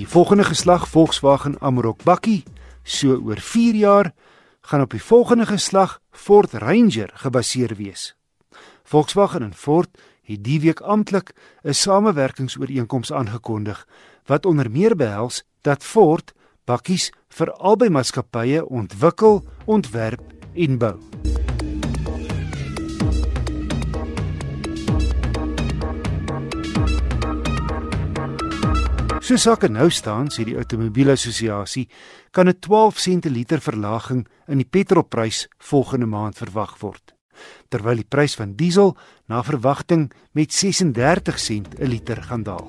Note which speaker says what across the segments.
Speaker 1: Die volgende geslag Volkswagen Amarok bakkie, so oor 4 jaar, gaan op die volgende geslag Ford Ranger gebaseer wees. Volkswagen en Ford het die week amptelik 'n samewerkingsooreenkoms aangekondig wat onder meer behels dat Ford bakkies vir albei maatskappye ontwikkel, ontwerp en bou. So sake nou staan, sê die Automobielassosiasie, kan 'n 12 sente liter verlaging in die petrolprys volgende maand verwag word, terwyl die prys van diesel na verwagting met 36 sent 'n liter gaan daal.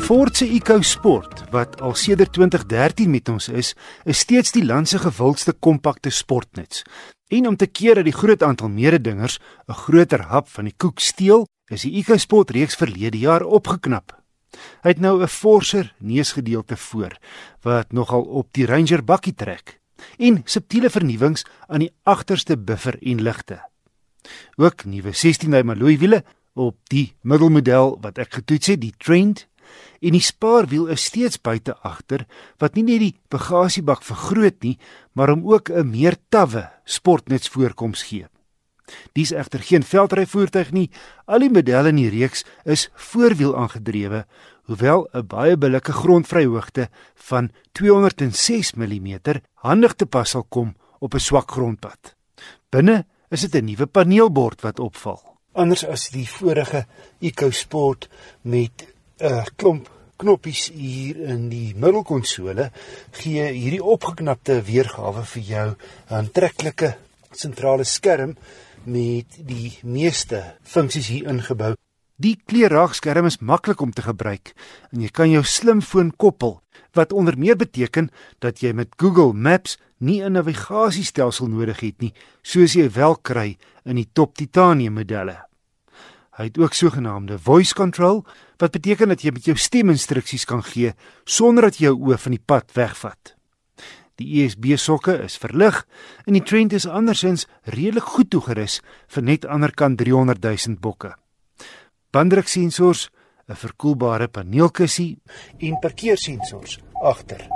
Speaker 1: Ford se EcoSport wat al sedert 2013 met ons is, is steeds die land se gewildste kompakte sportnuts. En om te keer dat die groot aantal mededingers 'n groter hap van die koek steel, is die EcoSport reeks verlede jaar opgeknap. Hy het nou 'n forser neusgedeelte voor wat nogal op die Ranger bakkie trek en subtiele vernuwings aan die agterste buffer en ligte. Ook nuwe 16-duim alloy wiele op die middelmodel wat ek getoets het, die Trend en die spaarwiel is steeds buite agter wat nie net die bagasiebak vergroot nie, maar om ook 'n meer tawwe sportnuts voorkoms gee. Dis egter geen veldry voertuig nie. Al die modelle in die reeks is voorwiel aangedrewe, hoewel 'n baie billike grondvryhoogte van 206 mm handig te pas sal kom op 'n swak grondpad. Binne is dit 'n nuwe paneelbord wat opval. Anders as die vorige EcoSport met 'n uh, klomp knoppies hier in die middelkonsole gee hierdie opgeknapte weergawe vir jou 'n aantreklike sentrale skerm met die meeste funksies hier ingebou. Die kleurraagskerm is maklik om te gebruik en jy kan jou slimfoon koppel wat onder meer beteken dat jy met Google Maps nie 'n navigasiestelsel nodig het nie soos jy wel kry in die top titanium modelle. Hy het ook sogenaamde voice control wat beteken dat jy met jou stem instruksies kan gee sonder dat jy jou oë van die pad wegvat. Die USB sokke is verlig en die Trent is andersins redelik goed toegerus vir net anderkant 300 000 bokke. Banddruksensors, 'n verkoelbare paneelkussie en parkeersensors agter.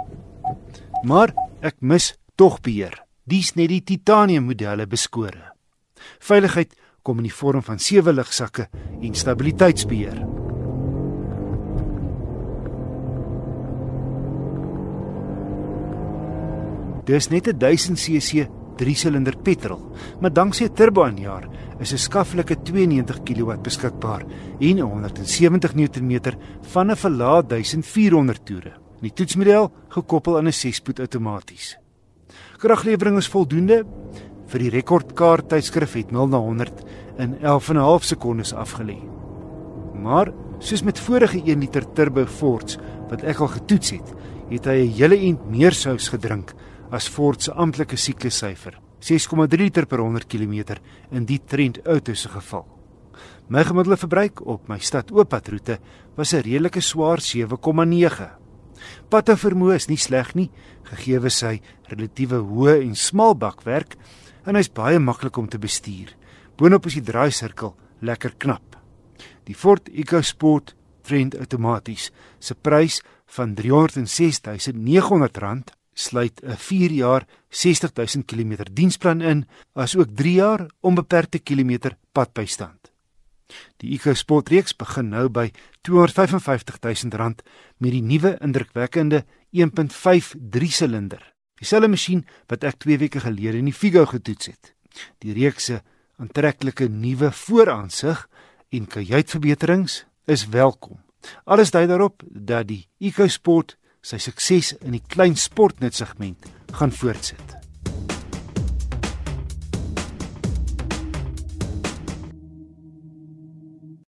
Speaker 1: Maar ek mis tog beheer. Dis net die titanium modelle beskore. Veiligheid kom in die vorm van sewe ligsakke en stabiliteitsbeheer. Dis net 'n 1000 cc 3-silinder petrol, maar danksy 'n turbo aanjaer is 'n skaflike 92 kW beskikbaar en 170 Nm van 'n verlaag 1400 toere. Die toetsmodel gekoppel aan 'n 6-spoed outomaties. Kraglewering is voldoende vir die rekordkaart tydskrif het 0 na 100 in 11 en 'n half sekondes afgelê. Maar soos met vorige 1 liter turbo Fords wat ek al getoets het, het hy 'n hele ent meer sous gedrink as Ford se amptelike siklussyfer, 6,3 liter per 100 km in die Trent Auto se geval. My gemiddelde verbruik op my stad ooppadroete was 'n redelike swaar 7,9. Patte vermoë is nie sleg nie, gegee sy relatiewe hoë en smal bakwerk en hy's baie maklik om te bestuur. Boonop is die draaisirkel lekker knap. Die Ford EcoSport Trend outomaties se prys van R306900 sluit 'n 4 jaar 60000 km diensplan in asook 3 jaar onbeperkte kilometer padbystand. Die EcoSport reeks begin nou by R255000 met die nuwe indrukwekkende 1.5 3-silinder Dieselfde masjien wat ek 2 weke gelede in die Figo getoets het. Die reeks se aantreklike nuwe vooraansig en kajuitverbeterings is welkom. Alles dui daarop dat die EcoSport sy sukses in die klein sportnutsegment gaan voortsit.